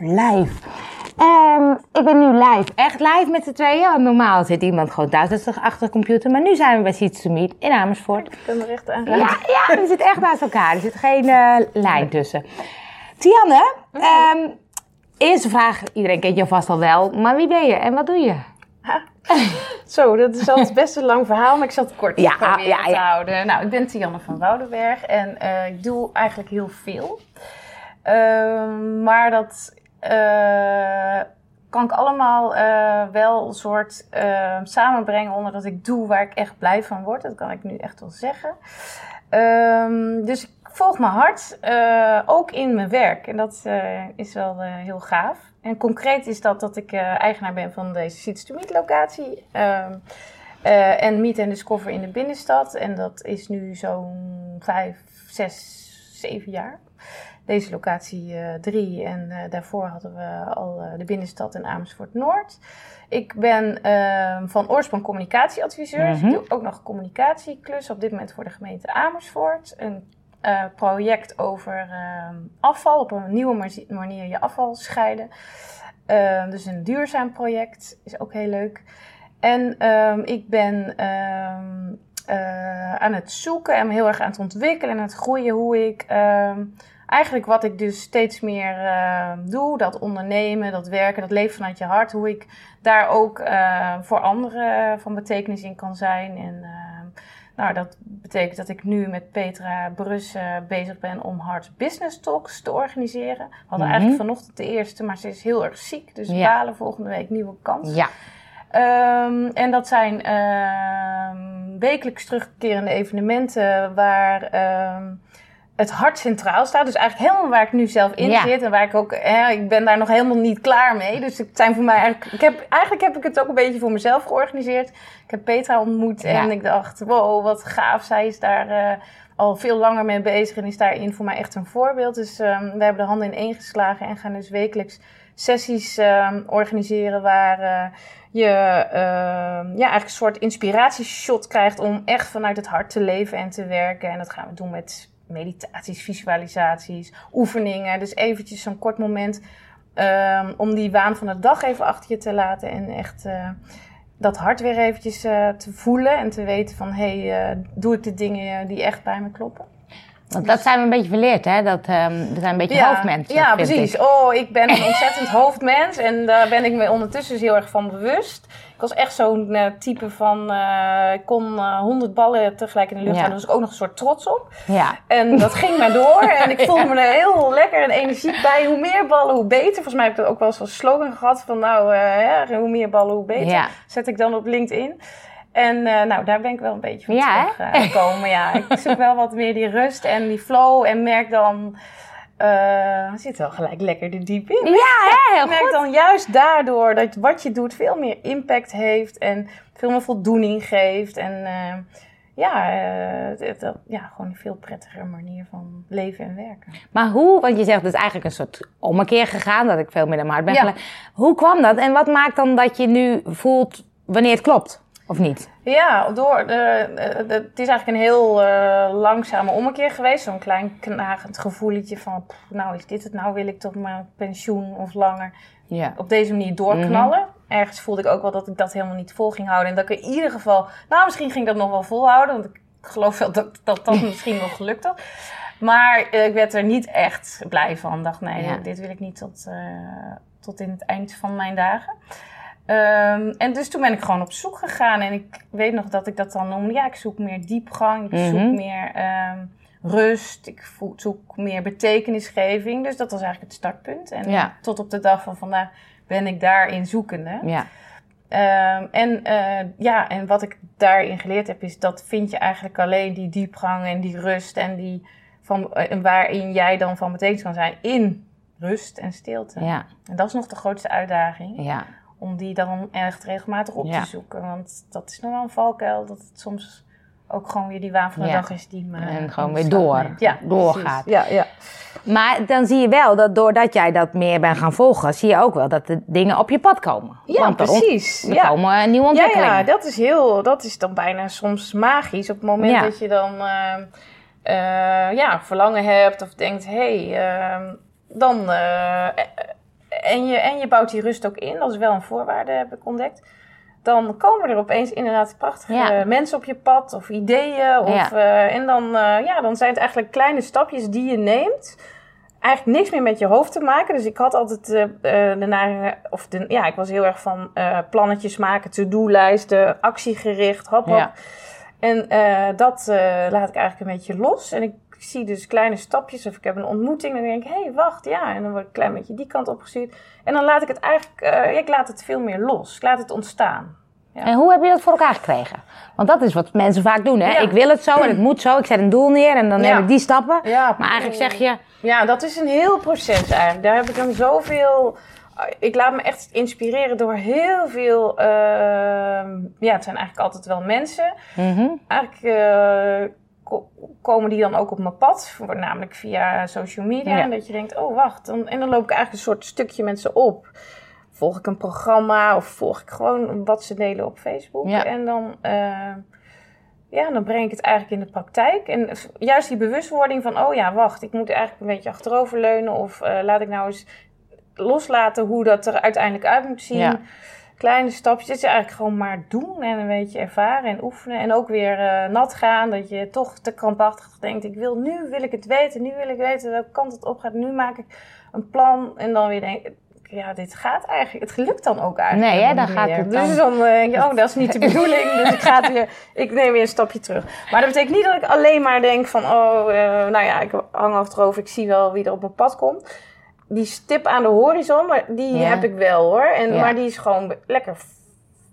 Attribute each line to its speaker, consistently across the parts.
Speaker 1: live. Ehm, ik ben nu live, echt live met z'n tweeën. Want normaal zit iemand gewoon thuis achter de computer. Maar nu zijn we bij Seeds to Meet in Amersfoort.
Speaker 2: Ik kan er echt aan
Speaker 1: Ja, ja, we zitten echt naast elkaar. Er zit geen eh, lijn tussen. Tianne, ehm, eerste vraag. Iedereen kent je vast al wel. Maar wie ben je en wat doe je?
Speaker 2: Zo, dat is altijd best een lang verhaal, maar ik zal het kort
Speaker 1: Ja,
Speaker 2: proberen
Speaker 1: ja,
Speaker 2: te houden. Nou, ik ben Tianne van Woudenberg en eh, ik doe eigenlijk heel veel. Ehm, maar dat eh, kan ik allemaal eh, wel een soort eh, samenbrengen onder dat ik doe waar ik echt blij van word. Dat kan ik nu echt wel zeggen. Ehm, dus ik volg mijn hart, ook in mijn werk. En dat is wel heel gaaf. En concreet is dat dat ik eigenaar ben van deze Seeds to Meet locatie. Ehm, eh, en Meet and Discover in de binnenstad. En dat is nu zo'n vijf, zes, zeven jaar. Deze locatie eh, drie. En eh, daarvoor hadden we al eh, de binnenstad en Amersfoort Noord. Ik ben ehm, van oorsprong communicatieadviseur. Dus
Speaker 1: Mhm.
Speaker 2: ik doe ook nog communicatieklus op dit moment voor de gemeente Amersfoort. Een eh, project over ehm, afval, op een nieuwe ma- manier je afval scheiden. Ehm, dus een duurzaam project is ook heel leuk. En ik ben eh, aan het zoeken en heel erg aan het ontwikkelen en aan het groeien hoe ik eigenlijk wat ik dus steeds meer ehm, doe, dat ondernemen, dat werken, dat leven vanuit je hart, hoe ik daar ook eh, voor anderen van betekenis in kan zijn. En ehm, nou, dat betekent dat ik nu met Petra Brus eh, bezig ben om Hard Business Talks te organiseren. We hadden
Speaker 1: Mhm.
Speaker 2: eigenlijk vanochtend de eerste, maar ze is heel erg ziek. Dus
Speaker 1: Ja.
Speaker 2: balen volgende week nieuwe kans.
Speaker 1: Ja.
Speaker 2: Ehm, en dat zijn wekelijks terugkerende evenementen waar het hart centraal staat. Dus eigenlijk helemaal waar ik nu zelf in
Speaker 1: Ja.
Speaker 2: zit. En waar ik ook, hè, ik ben daar nog helemaal niet klaar mee. Dus het zijn voor mij eigenlijk, ik heb, eigenlijk heb ik het ook een beetje voor mezelf georganiseerd. Ik heb Petra ontmoet en
Speaker 1: Ja.
Speaker 2: ik dacht, wow, wat gaaf. Zij is daar eh, al veel langer mee bezig en is daarin voor mij echt een voorbeeld. Dus ehm, we hebben de handen in één geslagen en gaan dus wekelijks sessies ehm, organiseren waar eh, je ehm, ja, eigenlijk een soort inspiratieshot krijgt om echt vanuit het hart te leven en te werken. En dat gaan we doen met meditaties, visualisaties, oefeningen. Dus eventjes zo'n kort moment ehm, om die waan van de dag even achter je te laten en echt eh, dat hart weer eventjes eh, te voelen en te weten van hé, hey, eh, doe ik de dingen die echt bij me kloppen.
Speaker 1: Want dat zijn we een beetje verleerd, hè? Dat, ehm, we zijn een beetje hoofdmensen.
Speaker 2: Ja, precies.
Speaker 1: ik.
Speaker 2: Oh, ik ben een ontzettend hoofdmens en daar ben ik me ondertussen dus heel erg van bewust. Ik was echt zo'n eh, type van, eh, ik kon eh, honderd ballen tegelijk in de lucht houden. Was ik ook nog een soort trots op.
Speaker 1: Ja.
Speaker 2: En dat ging maar door en ik voelde me er heel lekker en energiek bij. Hoe meer ballen, hoe beter. Volgens mij heb ik dat ook wel eens als slogan gehad van nou, ja, hoe meer ballen, hoe beter.
Speaker 1: Ja.
Speaker 2: Zet ik dan op LinkedIn. En nou, daar ben ik wel een beetje van
Speaker 1: Ja,
Speaker 2: teruggekomen. ja, ik zoek wel wat meer die rust en die flow en merk dan... eh zit wel gelijk lekker er diep in.
Speaker 1: Ja, hè? Heel
Speaker 2: Ik merk
Speaker 1: goed.
Speaker 2: dan juist daardoor dat wat je doet veel meer impact heeft en veel meer voldoening geeft. En eh, ja, eh, het- het- ja, gewoon een veel prettigere manier van leven en werken.
Speaker 1: Maar hoe, want je zegt het is eigenlijk een soort ommekeer gegaan, dat ik veel meer naar mijn hart ben
Speaker 2: Ja.
Speaker 1: Hoe kwam dat en wat maakt dan dat je nu voelt wanneer het klopt? Of niet?
Speaker 2: Ja, door de, de- de- het is eigenlijk een heel eh, langzame ommekeer geweest. Zo'n klein knagend gevoeletje van, pff, nou is dit het, nou wil ik tot mijn pensioen of langer
Speaker 1: Ja.
Speaker 2: op deze manier doorknallen. Ergens voelde ik ook wel dat ik dat helemaal niet vol ging houden. En dat ik in ieder geval, nou misschien ging ik dat nog wel volhouden. Want ik geloof wel dat dat, dat misschien nog gelukt had. Maar eh, ik werd er niet echt blij van. Ik dacht, nee,
Speaker 1: Ja.
Speaker 2: dit wil ik niet tot, eh, tot in het eind van mijn dagen. Ehm, en dus toen ben ik gewoon op zoek gegaan. En ik weet nog dat ik dat dan noemde. Ja, ik zoek meer diepgang. Ik zoek
Speaker 1: Mhm.
Speaker 2: meer ehm, rust. Ik zoek meer betekenisgeving. Dus dat was eigenlijk het startpunt. En
Speaker 1: Ja.
Speaker 2: tot op de dag van vandaag ben ik daarin zoekende.
Speaker 1: Ja.
Speaker 2: Ehm, en, eh, ja, en wat ik daarin geleerd heb, is dat vind je eigenlijk alleen die diepgang en die rust en die van, eh, en waarin jij dan van betekenis kan zijn in rust en stilte.
Speaker 1: Ja.
Speaker 2: En dat is nog de grootste uitdaging,
Speaker 1: Ja.
Speaker 2: Om die dan echt regelmatig op
Speaker 1: Ja.
Speaker 2: te zoeken. Want dat is nog wel een valkuil, dat het soms ook gewoon weer die waan van de
Speaker 1: Ja.
Speaker 2: dag is die me
Speaker 1: En gewoon weer door-.
Speaker 2: Ja,
Speaker 1: doorgaat.
Speaker 2: Ja, ja.
Speaker 1: Maar dan zie je wel dat doordat jij dat meer bent gaan volgen, zie je ook wel dat de dingen op je pad komen.
Speaker 2: ja
Speaker 1: Want
Speaker 2: precies.
Speaker 1: Er
Speaker 2: ja.
Speaker 1: komen nieuwe ontwikkelingen.
Speaker 2: ja, dat is heel, dat is dan bijna soms magisch. Op het moment dat je dan eh, eh, ja, verlangen hebt of denkt, hé, hey, ehm, dan eh, en, je, en je bouwt die rust ook in, dat is wel een voorwaarde, heb ik ontdekt. Dan komen er opeens inderdaad prachtige
Speaker 1: Ja.
Speaker 2: mensen op je pad of ideeën. Of,
Speaker 1: Ja.
Speaker 2: eh, en dan, eh, ja, dan zijn het eigenlijk kleine stapjes die je neemt. Eigenlijk niks meer met je hoofd te maken. Dus ik had altijd eh, de nare, of de, ja, ik was heel erg van plannetjes maken, to-do-lijsten, actiegericht, hop.
Speaker 1: Ja.
Speaker 2: En dat laat ik eigenlijk een beetje los. En ik zie dus kleine stapjes. Of ik heb een ontmoeting. En dan denk ik, hé, hey, wacht, ja. En dan word ik een klein beetje die kant opgestuurd. En dan laat ik het eigenlijk, eh, ik laat het veel meer los. Ik laat het ontstaan. Ja.
Speaker 1: En hoe heb je dat voor elkaar gekregen? Want dat is wat mensen vaak doen, hè?
Speaker 2: Ja.
Speaker 1: Ik wil het zo en het moet zo. Ik zet een doel neer en dan
Speaker 2: Ja.
Speaker 1: neem ik die stappen. Maar eigenlijk zeg je...
Speaker 2: Ja, dat is een heel proces eigenlijk. Daar heb ik dan zoveel. Ik laat me echt inspireren door heel veel. ehm, ja, het zijn eigenlijk altijd wel mensen.
Speaker 1: mhm,
Speaker 2: Eigenlijk eh, komen die dan ook op mijn pad, voornamelijk via social media.
Speaker 1: Ja.
Speaker 2: En dat je denkt, oh wacht, dan, en dan loop ik eigenlijk een soort stukje met ze op. Volg ik een programma of volg ik gewoon wat ze delen op Facebook.
Speaker 1: Ja.
Speaker 2: En dan, eh, ja, dan breng ik het eigenlijk in de praktijk. En juist die bewustwording van, oh ja, wacht, ik moet eigenlijk een beetje achteroverleunen. Of eh, laat ik nou eens loslaten hoe dat er uiteindelijk uit moet zien.
Speaker 1: Ja.
Speaker 2: Kleine stapjes. Het is eigenlijk gewoon maar doen en een beetje ervaren en oefenen. En ook weer eh, nat gaan. Dat je toch te krampachtig denkt. Ik wil nu wil ik het weten. Nu wil ik weten welke kant het op gaat. Nu maak ik een plan. En dan weer denk ik. Ja, dit gaat eigenlijk. Het lukt dan ook eigenlijk.
Speaker 1: Nee, hè, dan gaat het dan-
Speaker 2: Dus dan eh, denk je, oh, dat is niet de bedoeling. dus ik, ga het weer, ik neem weer een stapje terug. Maar dat betekent niet dat ik alleen maar denk van, oh, eh, nou ja, ik hang achterover. Ik zie wel wie er op mijn pad komt. Die stip aan de horizon, maar die
Speaker 1: Ja.
Speaker 2: heb ik wel hoor. En,
Speaker 1: Ja.
Speaker 2: Maar die is gewoon lekker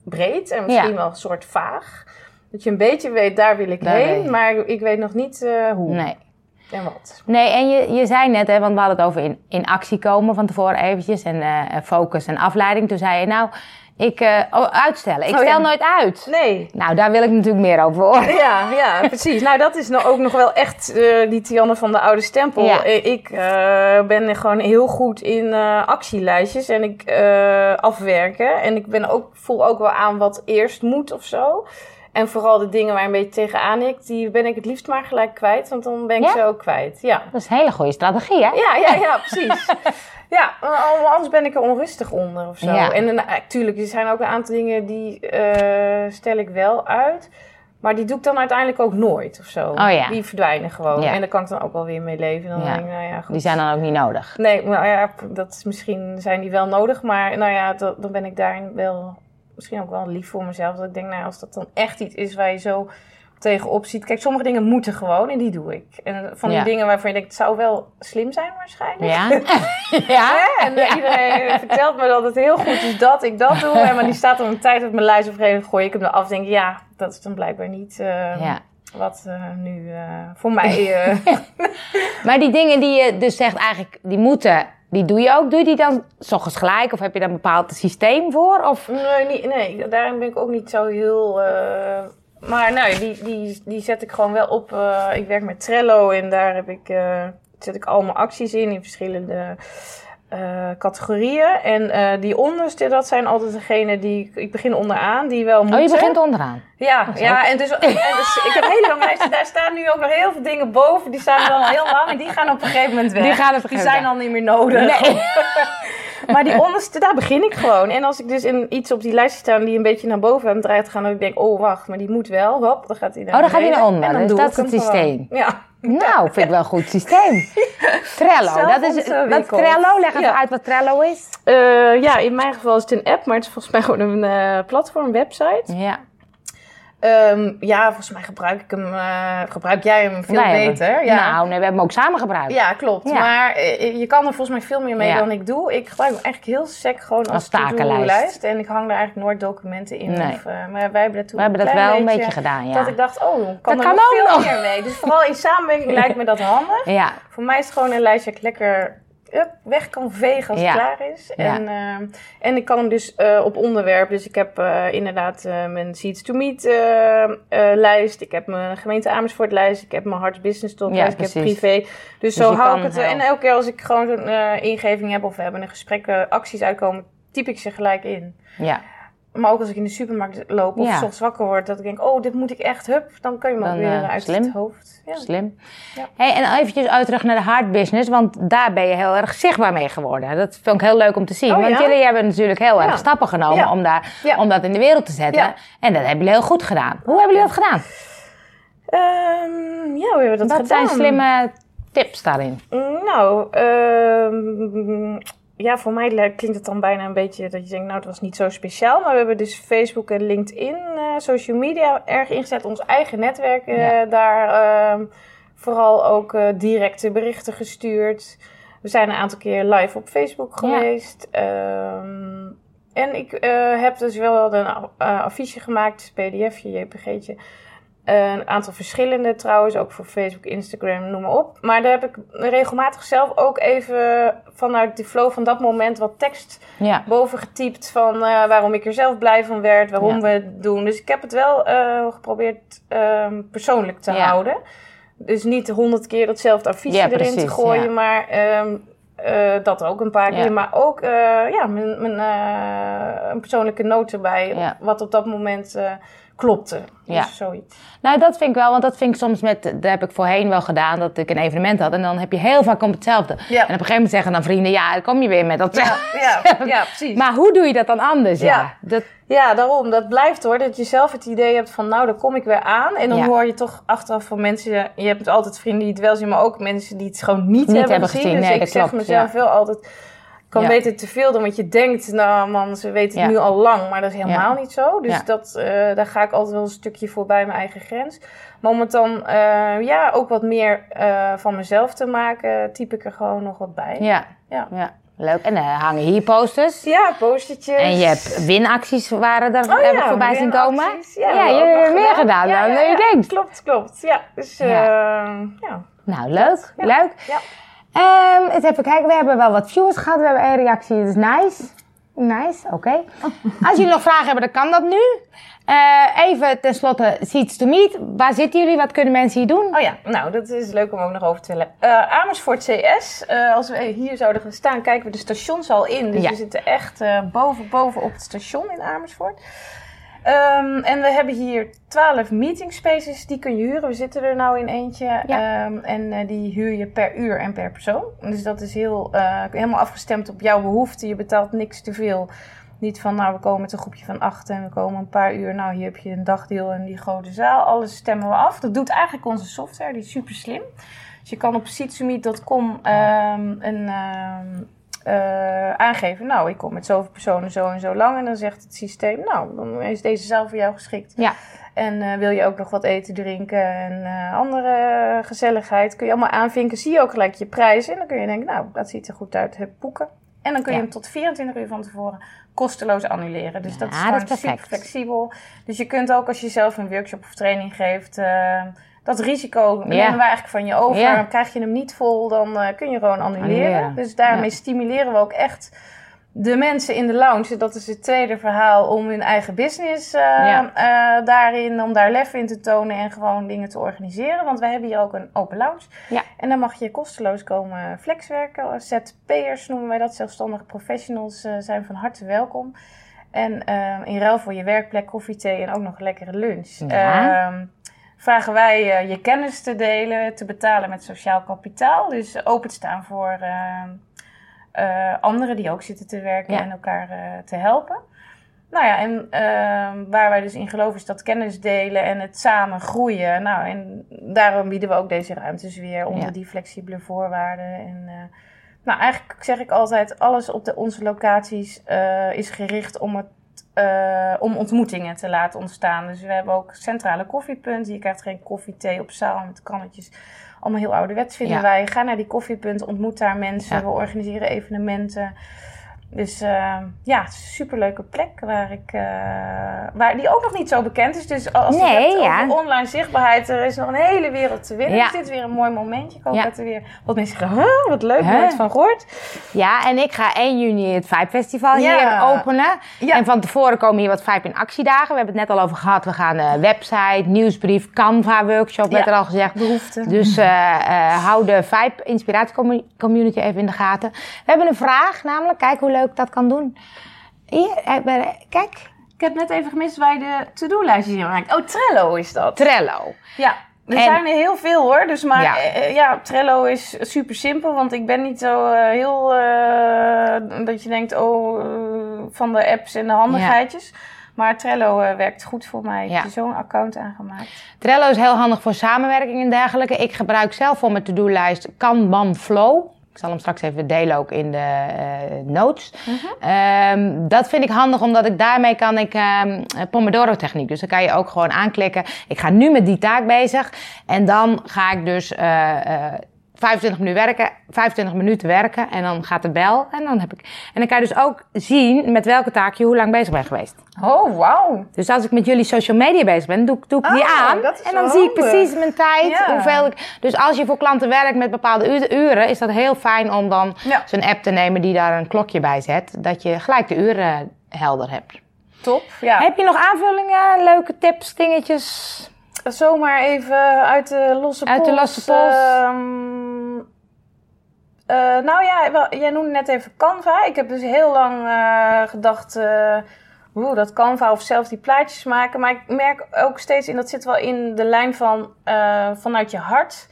Speaker 2: breed en misschien
Speaker 1: Ja.
Speaker 2: wel een soort vaag. Dat je een beetje weet, daar wil ik
Speaker 1: Daar
Speaker 2: heen. Maar ik weet nog niet eh, hoe
Speaker 1: Nee.
Speaker 2: en wat.
Speaker 1: Nee, en je, je zei net, hè, want we hadden het over in, in actie komen van tevoren eventjes. En eh, focus en afleiding. Toen zei je, nou, ik eh, oh, uitstellen. Ik
Speaker 2: Oh,
Speaker 1: stel
Speaker 2: ja.
Speaker 1: nooit uit.
Speaker 2: Nee,
Speaker 1: Nou, daar wil ik natuurlijk meer over horen.
Speaker 2: Ja, ja, precies. Nou, dat is nou ook nog wel echt eh, die Tianne van de oude stempel.
Speaker 1: Ja.
Speaker 2: Eh, Ik ben gewoon heel goed in actielijstjes en ik afwerken. En ik ben ook, voel ook wel aan wat eerst moet of zo. En vooral de dingen waar een beetje tegenaan ik, die ben ik het liefst maar gelijk kwijt. Want dan ben ik
Speaker 1: Ja?
Speaker 2: ze ook kwijt. Ja,
Speaker 1: Dat is een hele goede strategie, hè?
Speaker 2: ja, ja, ja precies. Ja, anders ben ik er onrustig onder of zo.
Speaker 1: Ja.
Speaker 2: En natuurlijk, er zijn ook een aantal dingen die eh, stel ik wel uit. Maar die doe ik dan uiteindelijk ook nooit of zo.
Speaker 1: Oh ja.
Speaker 2: Die verdwijnen gewoon.
Speaker 1: Ja.
Speaker 2: En daar kan ik dan ook wel weer mee leven. Dan
Speaker 1: Ja.
Speaker 2: denk ik, nou ja, goed.
Speaker 1: Die zijn dan ook niet nodig.
Speaker 2: Nee, nou ja, dat is, misschien zijn die wel nodig. Maar nou ja, dat- dan ben ik daarin wel misschien ook wel lief voor mezelf. Dat ik denk, nou als dat dan echt iets is waar je zo tegenop ziet. Kijk, sommige dingen moeten gewoon en die doe ik. En van die
Speaker 1: Ja.
Speaker 2: dingen waarvan je denkt, het zou wel slim zijn waarschijnlijk.
Speaker 1: Ja? ja?
Speaker 2: En iedereen vertelt me dat het heel goed is dat ik dat doe. En maar die staat dan een tijd op mijn lijst. Op een gegeven gooi ik hem eraf. Denk ja, dat is dan blijkbaar niet eh,
Speaker 1: Ja.
Speaker 2: wat eh, nu eh, voor mij... eh,
Speaker 1: Maar die dingen die je dus zegt eigenlijk, die moeten, die doe je ook. Doe je die dan s ochtends gelijk? Of heb je daar een bepaald systeem voor? Of...
Speaker 2: nee, niet, nee, daarin ben ik ook niet zo heel... maar nee, die, die, die zet ik gewoon wel op. eh, ik werk met Trello en daar heb ik, eh, zet ik al mijn acties in in verschillende eh, categorieën. En die onderste, dat zijn altijd degene die... Ik begin onderaan, die wel moeten.
Speaker 1: Oh, je begint onderaan.
Speaker 2: Ja,
Speaker 1: zo.
Speaker 2: ja en, dus, en dus ik heb hele lange lijsten. Daar staan nu ook nog heel veel dingen boven. Die staan al heel lang en die gaan op een gegeven moment weg.
Speaker 1: Die gaan op een
Speaker 2: Die
Speaker 1: gegeven
Speaker 2: zijn al niet meer nodig.
Speaker 1: Nee.
Speaker 2: Maar die onderste, daar begin ik gewoon. En als ik dus in iets op die lijst sta die een beetje naar boven het draait gaan, dan denk ik, oh wacht, maar die moet wel. Hop, dan gaat hij naar
Speaker 1: Oh, dan gaat hij naar onder.
Speaker 2: En dan
Speaker 1: Dus
Speaker 2: doe
Speaker 1: dat is het
Speaker 2: hem gewoon.
Speaker 1: systeem.
Speaker 2: Ja.
Speaker 1: Nou, vind ik wel een goed systeem. Trello, dat is, wat. Trello, leg even
Speaker 2: Ja.
Speaker 1: uit wat Trello is.
Speaker 2: Eh, ja, in mijn geval is het een app, maar het is volgens mij gewoon een eh, platform, website.
Speaker 1: Ja.
Speaker 2: Ehm, ja, volgens mij gebruik ik hem, eh, gebruik jij hem veel beter. Ja.
Speaker 1: Nou, nee, we hebben hem ook samen gebruikt.
Speaker 2: Ja, klopt.
Speaker 1: Ja.
Speaker 2: Maar eh, je kan er volgens mij veel meer mee
Speaker 1: Ja.
Speaker 2: dan ik doe. Ik gebruik hem eigenlijk heel sec gewoon als,
Speaker 1: Als takenlijst.
Speaker 2: En ik hang daar eigenlijk nooit documenten in.
Speaker 1: Nee.
Speaker 2: Of, eh, maar wij hebben dat toen
Speaker 1: We hebben dat wel een beetje gedaan, ja.
Speaker 2: Dat ik dacht, oh, kan
Speaker 1: Dat
Speaker 2: er
Speaker 1: kan
Speaker 2: nog
Speaker 1: ook
Speaker 2: veel
Speaker 1: nog.
Speaker 2: meer mee. Dus vooral in samenwerking lijkt me dat handig.
Speaker 1: Ja,
Speaker 2: Voor mij is het gewoon een lijstje lekker up, weg kan vegen als
Speaker 1: Ja.
Speaker 2: het klaar is.
Speaker 1: Ja.
Speaker 2: En, ehm, en ik kan hem dus eh, op onderwerp. Dus ik heb eh, inderdaad eh, mijn Seeds to Meet eh, eh, lijst. Ik heb mijn gemeente Amersfoort lijst. Ik heb mijn Hearts Business Talk
Speaker 1: Ja,
Speaker 2: lijst. Ik heb privé. Dus,
Speaker 1: Dus
Speaker 2: zo hou ik het. En elke keer als ik gewoon zo'n eh, ingeving heb of we hebben een gesprek, eh, acties uitkomen, typ ik ze gelijk in.
Speaker 1: ja.
Speaker 2: Maar ook als ik in de supermarkt loop of
Speaker 1: Ja.
Speaker 2: ochtends wakker word, dat ik denk, oh, dit moet ik echt, hup, dan kan je me weer
Speaker 1: eh,
Speaker 2: uit
Speaker 1: slim.
Speaker 2: het hoofd. Ja.
Speaker 1: Slim.
Speaker 2: Ja.
Speaker 1: Hey, en eventjes uit terug naar de hard business, want daar ben je heel erg zichtbaar mee geworden. Dat vond ik heel leuk om te zien.
Speaker 2: Oh,
Speaker 1: want jullie hebben natuurlijk heel erg stappen genomen om, daar, om dat in de wereld te zetten. En dat hebben jullie heel goed gedaan. Hoe hebben jullie dat gedaan?
Speaker 2: Ehm, ja, hoe hebben we dat
Speaker 1: Wat
Speaker 2: gedaan?
Speaker 1: zijn slimme tips daarin?
Speaker 2: Nou, ehm, ja, voor mij klinkt het dan bijna een beetje dat je denkt, nou, het was niet zo speciaal. Maar we hebben dus Facebook en LinkedIn, eh, social media erg ingezet. Ons eigen netwerk
Speaker 1: Ja.
Speaker 2: daar ehm, vooral ook eh, directe berichten gestuurd. We zijn een aantal keer live op Facebook geweest. Ehm, en ik heb dus wel een affiche gemaakt, pdfje, jpg'tje. Een aantal verschillende trouwens, ook voor Facebook, Instagram, noem maar op. Maar daar heb ik regelmatig zelf ook even vanuit de flow van dat moment wat tekst
Speaker 1: Ja.
Speaker 2: boven getypt van eh, waarom ik er zelf blij van werd, waarom
Speaker 1: Ja.
Speaker 2: we het doen. Dus ik heb het wel eh, geprobeerd ehm, persoonlijk te
Speaker 1: Ja.
Speaker 2: houden. Dus niet honderd keer datzelfde affiche
Speaker 1: Ja,
Speaker 2: erin te gooien, maar ehm, eh, dat ook een paar
Speaker 1: Ja.
Speaker 2: keer. Maar ook eh, ja, mijn, mijn, eh, een persoonlijke noot erbij,
Speaker 1: Ja.
Speaker 2: wat op dat moment klopte.
Speaker 1: Ja.
Speaker 2: Dus zoiets.
Speaker 1: Nou, dat vind ik wel, want dat vind ik soms met, dat heb ik voorheen wel gedaan, dat ik een evenement had. En dan heb je heel vaak om hetzelfde. En op een gegeven moment zeggen dan vrienden, ja, dan kom je weer met dat.
Speaker 2: Ja, ja, ja, precies.
Speaker 1: Maar hoe doe je dat dan anders? Ja.
Speaker 2: Ja.
Speaker 1: Dat,
Speaker 2: Ja, daarom. Dat blijft hoor. Dat je zelf het idee hebt van, nou, daar kom ik weer aan. En dan
Speaker 1: Ja.
Speaker 2: hoor je toch achteraf van mensen... Je hebt altijd vrienden die het wel zien, maar ook mensen die het gewoon niet,
Speaker 1: Niet
Speaker 2: hebben,
Speaker 1: hebben
Speaker 2: gezien.
Speaker 1: gezien.
Speaker 2: Dus
Speaker 1: Nee,
Speaker 2: ik
Speaker 1: dat
Speaker 2: zeg
Speaker 1: klopt,
Speaker 2: mezelf
Speaker 1: ja.
Speaker 2: wel altijd... Ik kan
Speaker 1: Ja.
Speaker 2: beter te veel dan wat je denkt. Nou man, ze weten het nu al lang, maar dat is helemaal niet zo. Dus dat, eh, daar ga ik altijd wel een stukje voorbij mijn eigen grens. Maar om het dan ja, ook wat meer eh, van mezelf te maken, typ ik er gewoon nog wat bij.
Speaker 1: ja.
Speaker 2: Ja.
Speaker 1: Leuk. En dan hangen hier posters.
Speaker 2: Ja, postertjes.
Speaker 1: En je hebt winacties waren er,
Speaker 2: Oh
Speaker 1: heb
Speaker 2: ja,
Speaker 1: ik voorbij zien komen. Ja, je hebt meer gedaan
Speaker 2: Ja,
Speaker 1: dan
Speaker 2: ja,
Speaker 1: je
Speaker 2: ja.
Speaker 1: denkt.
Speaker 2: Klopt, klopt. Ja, dus eh,
Speaker 1: Ja. Nou, leuk. Leuk.
Speaker 2: Ja.
Speaker 1: Ehm, eens even kijken, we hebben wel wat viewers gehad. We hebben één reactie, dat is nice. Nice, oké. Als jullie nog vragen hebben, dan kan dat nu. Eh, even tenslotte, Seats to Meet. Waar zitten jullie? Wat kunnen mensen hier doen?
Speaker 2: Oh ja, nou, dat is leuk om ook nog over te vertellen. Eh, Amersfoort CS. eh, als we hier zouden gaan staan, kijken we de stations al in. Dus
Speaker 1: Ja.
Speaker 2: we zitten echt boven, boven op het station in Amersfoort. Ehm, en we hebben hier 12 meeting spaces, die kun je huren. We zitten er nou in eentje.
Speaker 1: Ja.
Speaker 2: Ehm, en die huur je per uur en per persoon. Dus dat is heel, helemaal afgestemd op jouw behoeften. Je betaalt niks te veel. Niet van, nou, we komen met een groepje van acht en we komen een paar uur. Nou, hier heb je een dagdeel in die grote zaal. Alles stemmen we af. Dat doet eigenlijk onze software, die is super slim. Dus je kan op seatsummit.com ehm een, ehm, eh, aangeven. Nou, ik kom met zoveel personen zo en zo lang. En dan zegt het systeem, nou, dan is deze zaal voor jou geschikt.
Speaker 1: Ja.
Speaker 2: En eh, wil je ook nog wat eten, drinken en eh, andere gezelligheid, kun je allemaal aanvinken. Zie je ook gelijk je prijs. En dan kun je denken, nou, dat ziet er goed uit, heb boeken. En dan kun je
Speaker 1: Ja.
Speaker 2: hem tot 24 uur van tevoren kosteloos annuleren. Dus dat is gewoon
Speaker 1: dat is
Speaker 2: super flexibel. Dus je kunt ook als je zelf een workshop of training geeft, eh, dat risico nemen wij eigenlijk van je over. Krijg je hem niet vol, dan eh, kun je gewoon annuleren.
Speaker 1: Annuleren.
Speaker 2: Dus daarmee
Speaker 1: Ja.
Speaker 2: stimuleren we ook echt de mensen in de lounge. Dat is het tweede verhaal om hun eigen business eh,
Speaker 1: Ja.
Speaker 2: eh, daarin, om daar lef in te tonen en gewoon dingen te organiseren. Want wij hebben hier ook een open lounge.
Speaker 1: Ja.
Speaker 2: En dan mag je kosteloos komen flexwerken. ZP'ers noemen wij dat, zelfstandige professionals eh, zijn van harte welkom. En in ruil voor je werkplek, koffie, thee en ook nog een lekkere lunch.
Speaker 1: Ja.
Speaker 2: Ehm, vragen wij je kennis te delen, te betalen met sociaal kapitaal. Dus openstaan voor anderen die ook zitten te werken
Speaker 1: Ja.
Speaker 2: en elkaar eh, te helpen. Nou ja, en ehm, waar wij dus in geloven is dat kennis delen en het samen groeien. Nou, en daarom bieden we ook deze ruimtes weer onder
Speaker 1: Ja.
Speaker 2: die flexibele voorwaarden. En, eh, nou, eigenlijk zeg ik altijd, alles op de, onze locaties eh, is gericht om, het, eh, om ontmoetingen te laten ontstaan. Dus we hebben ook centrale koffiepunten. Je krijgt geen koffie, thee op zaal met kannetjes. Allemaal heel ouderwets vinden
Speaker 1: Ja.
Speaker 2: wij. Ga naar die koffiepunten, ontmoet daar mensen.
Speaker 1: Ja.
Speaker 2: We organiseren evenementen. Dus eh, ja, is superleuke plek waar ik, eh, waar die ook nog niet zo bekend is. Dus als je
Speaker 1: Nee,
Speaker 2: hebt
Speaker 1: ja.
Speaker 2: over online zichtbaarheid, er is nog een hele wereld te winnen.
Speaker 1: Ja.
Speaker 2: Dus dit is weer een mooi momentje. Ik hoop
Speaker 1: Ja.
Speaker 2: dat er weer wat mensen zeggen, huh, wat leuk,
Speaker 1: Huh?
Speaker 2: nooit van gehoord.
Speaker 1: Ja, en ik ga 1 juni het Vibe Festival hier openen. En van tevoren komen hier wat Vibe in actiedagen. We hebben het net al over gehad. We gaan eh website, nieuwsbrief, Canva workshop, werd er al gezegd. Dus eh, hou de Vibe Inspiratie Commu- Community even in de gaten. We hebben een vraag namelijk. Kijk hoe leuk ik dat kan doen. Hier, eh, kijk.
Speaker 2: Ik heb net even gemist waar je de to-do-lijstjes in maakt. Oh, Trello is dat.
Speaker 1: Trello.
Speaker 2: Ja, er
Speaker 1: En-
Speaker 2: zijn er heel veel hoor. Dus maar
Speaker 1: Ja.
Speaker 2: ja, ja Trello is super simpel. Want ik ben niet zo eh, heel... eh, dat je denkt, oh, eh, van de apps en de handigheidjes. Maar Trello eh, werkt goed voor mij. Ik
Speaker 1: Ja.
Speaker 2: heb zo'n account aangemaakt.
Speaker 1: Trello is heel handig voor samenwerking en dergelijke. Ik gebruik zelf voor mijn to-do-lijst Kanban Flow. Ik zal hem straks even delen ook in de eh, notes. Ehm, dat vind ik handig omdat ik daarmee kan ik ehm, Pomodoro techniek. Dus dan kan je ook gewoon aanklikken. Ik ga nu met die taak bezig. En dan ga ik dus eh, eh, 25 minuten werken, 25 minuten werken en dan gaat de bel en dan heb ik en dan kan je dus ook zien met welke taak je hoe lang bezig bent geweest.
Speaker 2: Oh, wauw.
Speaker 1: Dus als ik met jullie social media bezig ben, doe, ik- doe ik die
Speaker 2: Oh,
Speaker 1: aan. En dan zie ik precies mijn tijd,
Speaker 2: Ja.
Speaker 1: hoeveel ik... Dus als je voor klanten werkt met bepaalde uren, is dat heel fijn om dan
Speaker 2: Ja.
Speaker 1: zo'n app te nemen die daar een klokje bij zet. Dat je gelijk de uren helder hebt.
Speaker 2: Top. Ja.
Speaker 1: Heb je nog aanvullingen, leuke tips, dingetjes?
Speaker 2: Zomaar even uit de losse
Speaker 1: Uit de
Speaker 2: pols,
Speaker 1: losse pols.
Speaker 2: ehm, eh, nou ja, wel, jij noemde net even Canva. Ik heb dus heel lang eh, gedacht, eh oeh, dat Canva of zelf die plaatjes maken. Maar ik merk ook steeds, en dat zit wel in de lijn van vanuit je hart...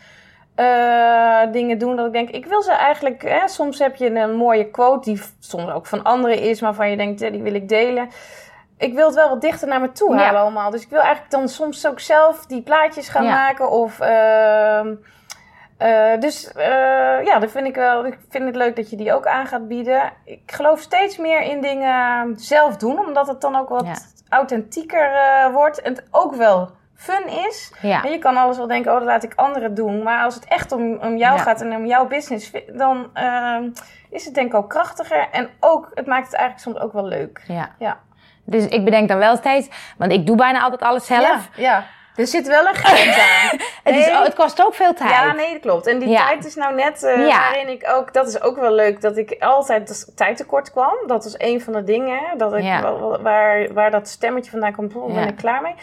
Speaker 2: dingen doen dat ik denk, ik wil ze eigenlijk... Hè, soms heb je een mooie quote die soms ook van anderen is... waarvan je denkt, die wil ik delen ik wil het wel wat dichter naar me toe
Speaker 1: Ja.
Speaker 2: halen allemaal. Dus ik wil eigenlijk dan soms ook zelf die plaatjes gaan
Speaker 1: Ja.
Speaker 2: maken. Of, ehm, eh, dus eh, ja, dat vind ik wel. Ik vind het leuk dat je die ook aan gaat bieden. Ik geloof steeds meer in dingen zelf doen, omdat het dan ook wat
Speaker 1: Ja.
Speaker 2: authentieker eh, wordt. En het ook wel fun is.
Speaker 1: Ja.
Speaker 2: En je kan alles wel denken, oh, dat laat ik anderen doen. Maar als het echt om, om jou
Speaker 1: Ja.
Speaker 2: gaat en om jouw business, dan ehm, is het denk ik ook krachtiger. En ook, het maakt het eigenlijk soms ook wel leuk.
Speaker 1: ja.
Speaker 2: Ja.
Speaker 1: Dus ik bedenk dan wel steeds, want ik doe bijna altijd alles zelf.
Speaker 2: Ja, ja. Er zit wel een grens aan.
Speaker 1: Het, is, het kost ook veel tijd.
Speaker 2: Ja, nee, dat klopt. En die
Speaker 1: Ja.
Speaker 2: tijd is nou net eh,
Speaker 1: Ja.
Speaker 2: waarin ik ook... Dat is ook wel leuk, dat ik altijd tijd tekort kwam. Dat was een van de dingen, dat ik,
Speaker 1: Ja.
Speaker 2: waar, waar dat stemmetje vandaan komt. Oh, ben ik klaar mee.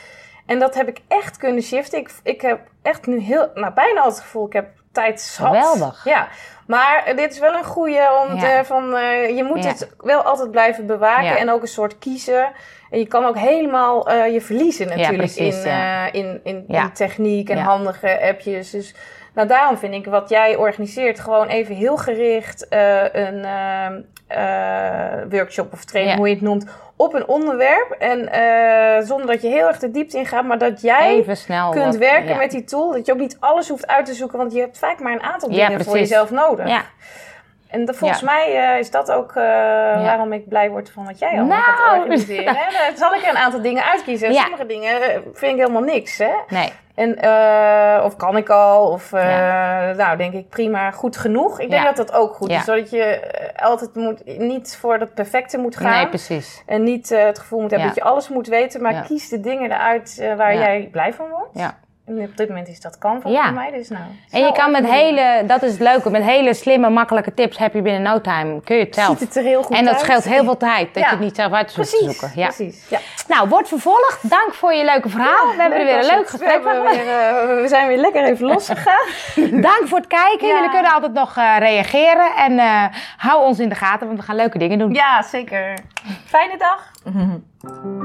Speaker 2: En dat heb ik echt kunnen shiften. Ik, ik heb echt nu heel... Nou, bijna altijd het gevoel, ik heb tijd zat.
Speaker 1: Geweldig.
Speaker 2: Ja. Maar eh, dit is wel een goede om te- van... eh, je moet het wel altijd blijven bewaken. En ook een soort kiezen. En je kan ook helemaal eh, je verliezen natuurlijk
Speaker 1: precies,
Speaker 2: in, eh, in, in,
Speaker 1: Ja.
Speaker 2: in techniek en
Speaker 1: Ja.
Speaker 2: handige appjes. Dus nou, daarom vind ik wat jij organiseert gewoon even heel gericht eh, een ehm, eh, workshop of training, hoe je het noemt, op een onderwerp. En zonder dat je heel erg de diepte ingaat, maar dat jij
Speaker 1: Even snel.
Speaker 2: kunt
Speaker 1: wat-
Speaker 2: werken met die tool. Dat je ook niet alles hoeft uit te zoeken, want je hebt vaak maar een aantal dingen voor jezelf nodig. En volgens
Speaker 1: Ja.
Speaker 2: mij eh, is dat ook eh, waarom ik blij word van wat jij allemaal
Speaker 1: Nou.
Speaker 2: gaat organiseren. hè? Dan zal ik er een aantal dingen uitkiezen.
Speaker 1: Ja.
Speaker 2: Sommige dingen eh, vind ik helemaal niks. Hè?
Speaker 1: Nee.
Speaker 2: En, of kan ik al, of nou denk ik prima, goed genoeg. Ik denk dat dat ook goed is. Zodat je altijd moet, niet voor het perfecte moet gaan.
Speaker 1: Nee, precies.
Speaker 2: en niet het gevoel moet hebben dat je alles moet weten. Maar kies de dingen eruit waar jij blij van wordt.
Speaker 1: Ja.
Speaker 2: Op dit moment is dat
Speaker 1: Ja.
Speaker 2: voor mij. Dus nou,
Speaker 1: En je kan met hele, dat is het leuke, met hele slimme, makkelijke tips heb je binnen no time, kun je het zelf.
Speaker 2: Ziet het er heel goed
Speaker 1: en dat
Speaker 2: uit.
Speaker 1: scheelt heel veel tijd, dat
Speaker 2: Ja.
Speaker 1: je het niet zelf uit hoeft te
Speaker 2: Precies,
Speaker 1: zoeken. Ja.
Speaker 2: precies. Ja.
Speaker 1: Nou, wordt vervolgd. Dank voor je leuke verhaal. we hebben er weer een leuk gesprek van
Speaker 2: eh, we zijn weer lekker even losgegaan.
Speaker 1: Dank voor het kijken.
Speaker 2: Ja.
Speaker 1: Jullie kunnen altijd nog eh, reageren. En eh, hou ons in de gaten, want we gaan leuke dingen doen.
Speaker 2: ja, zeker. Fijne dag.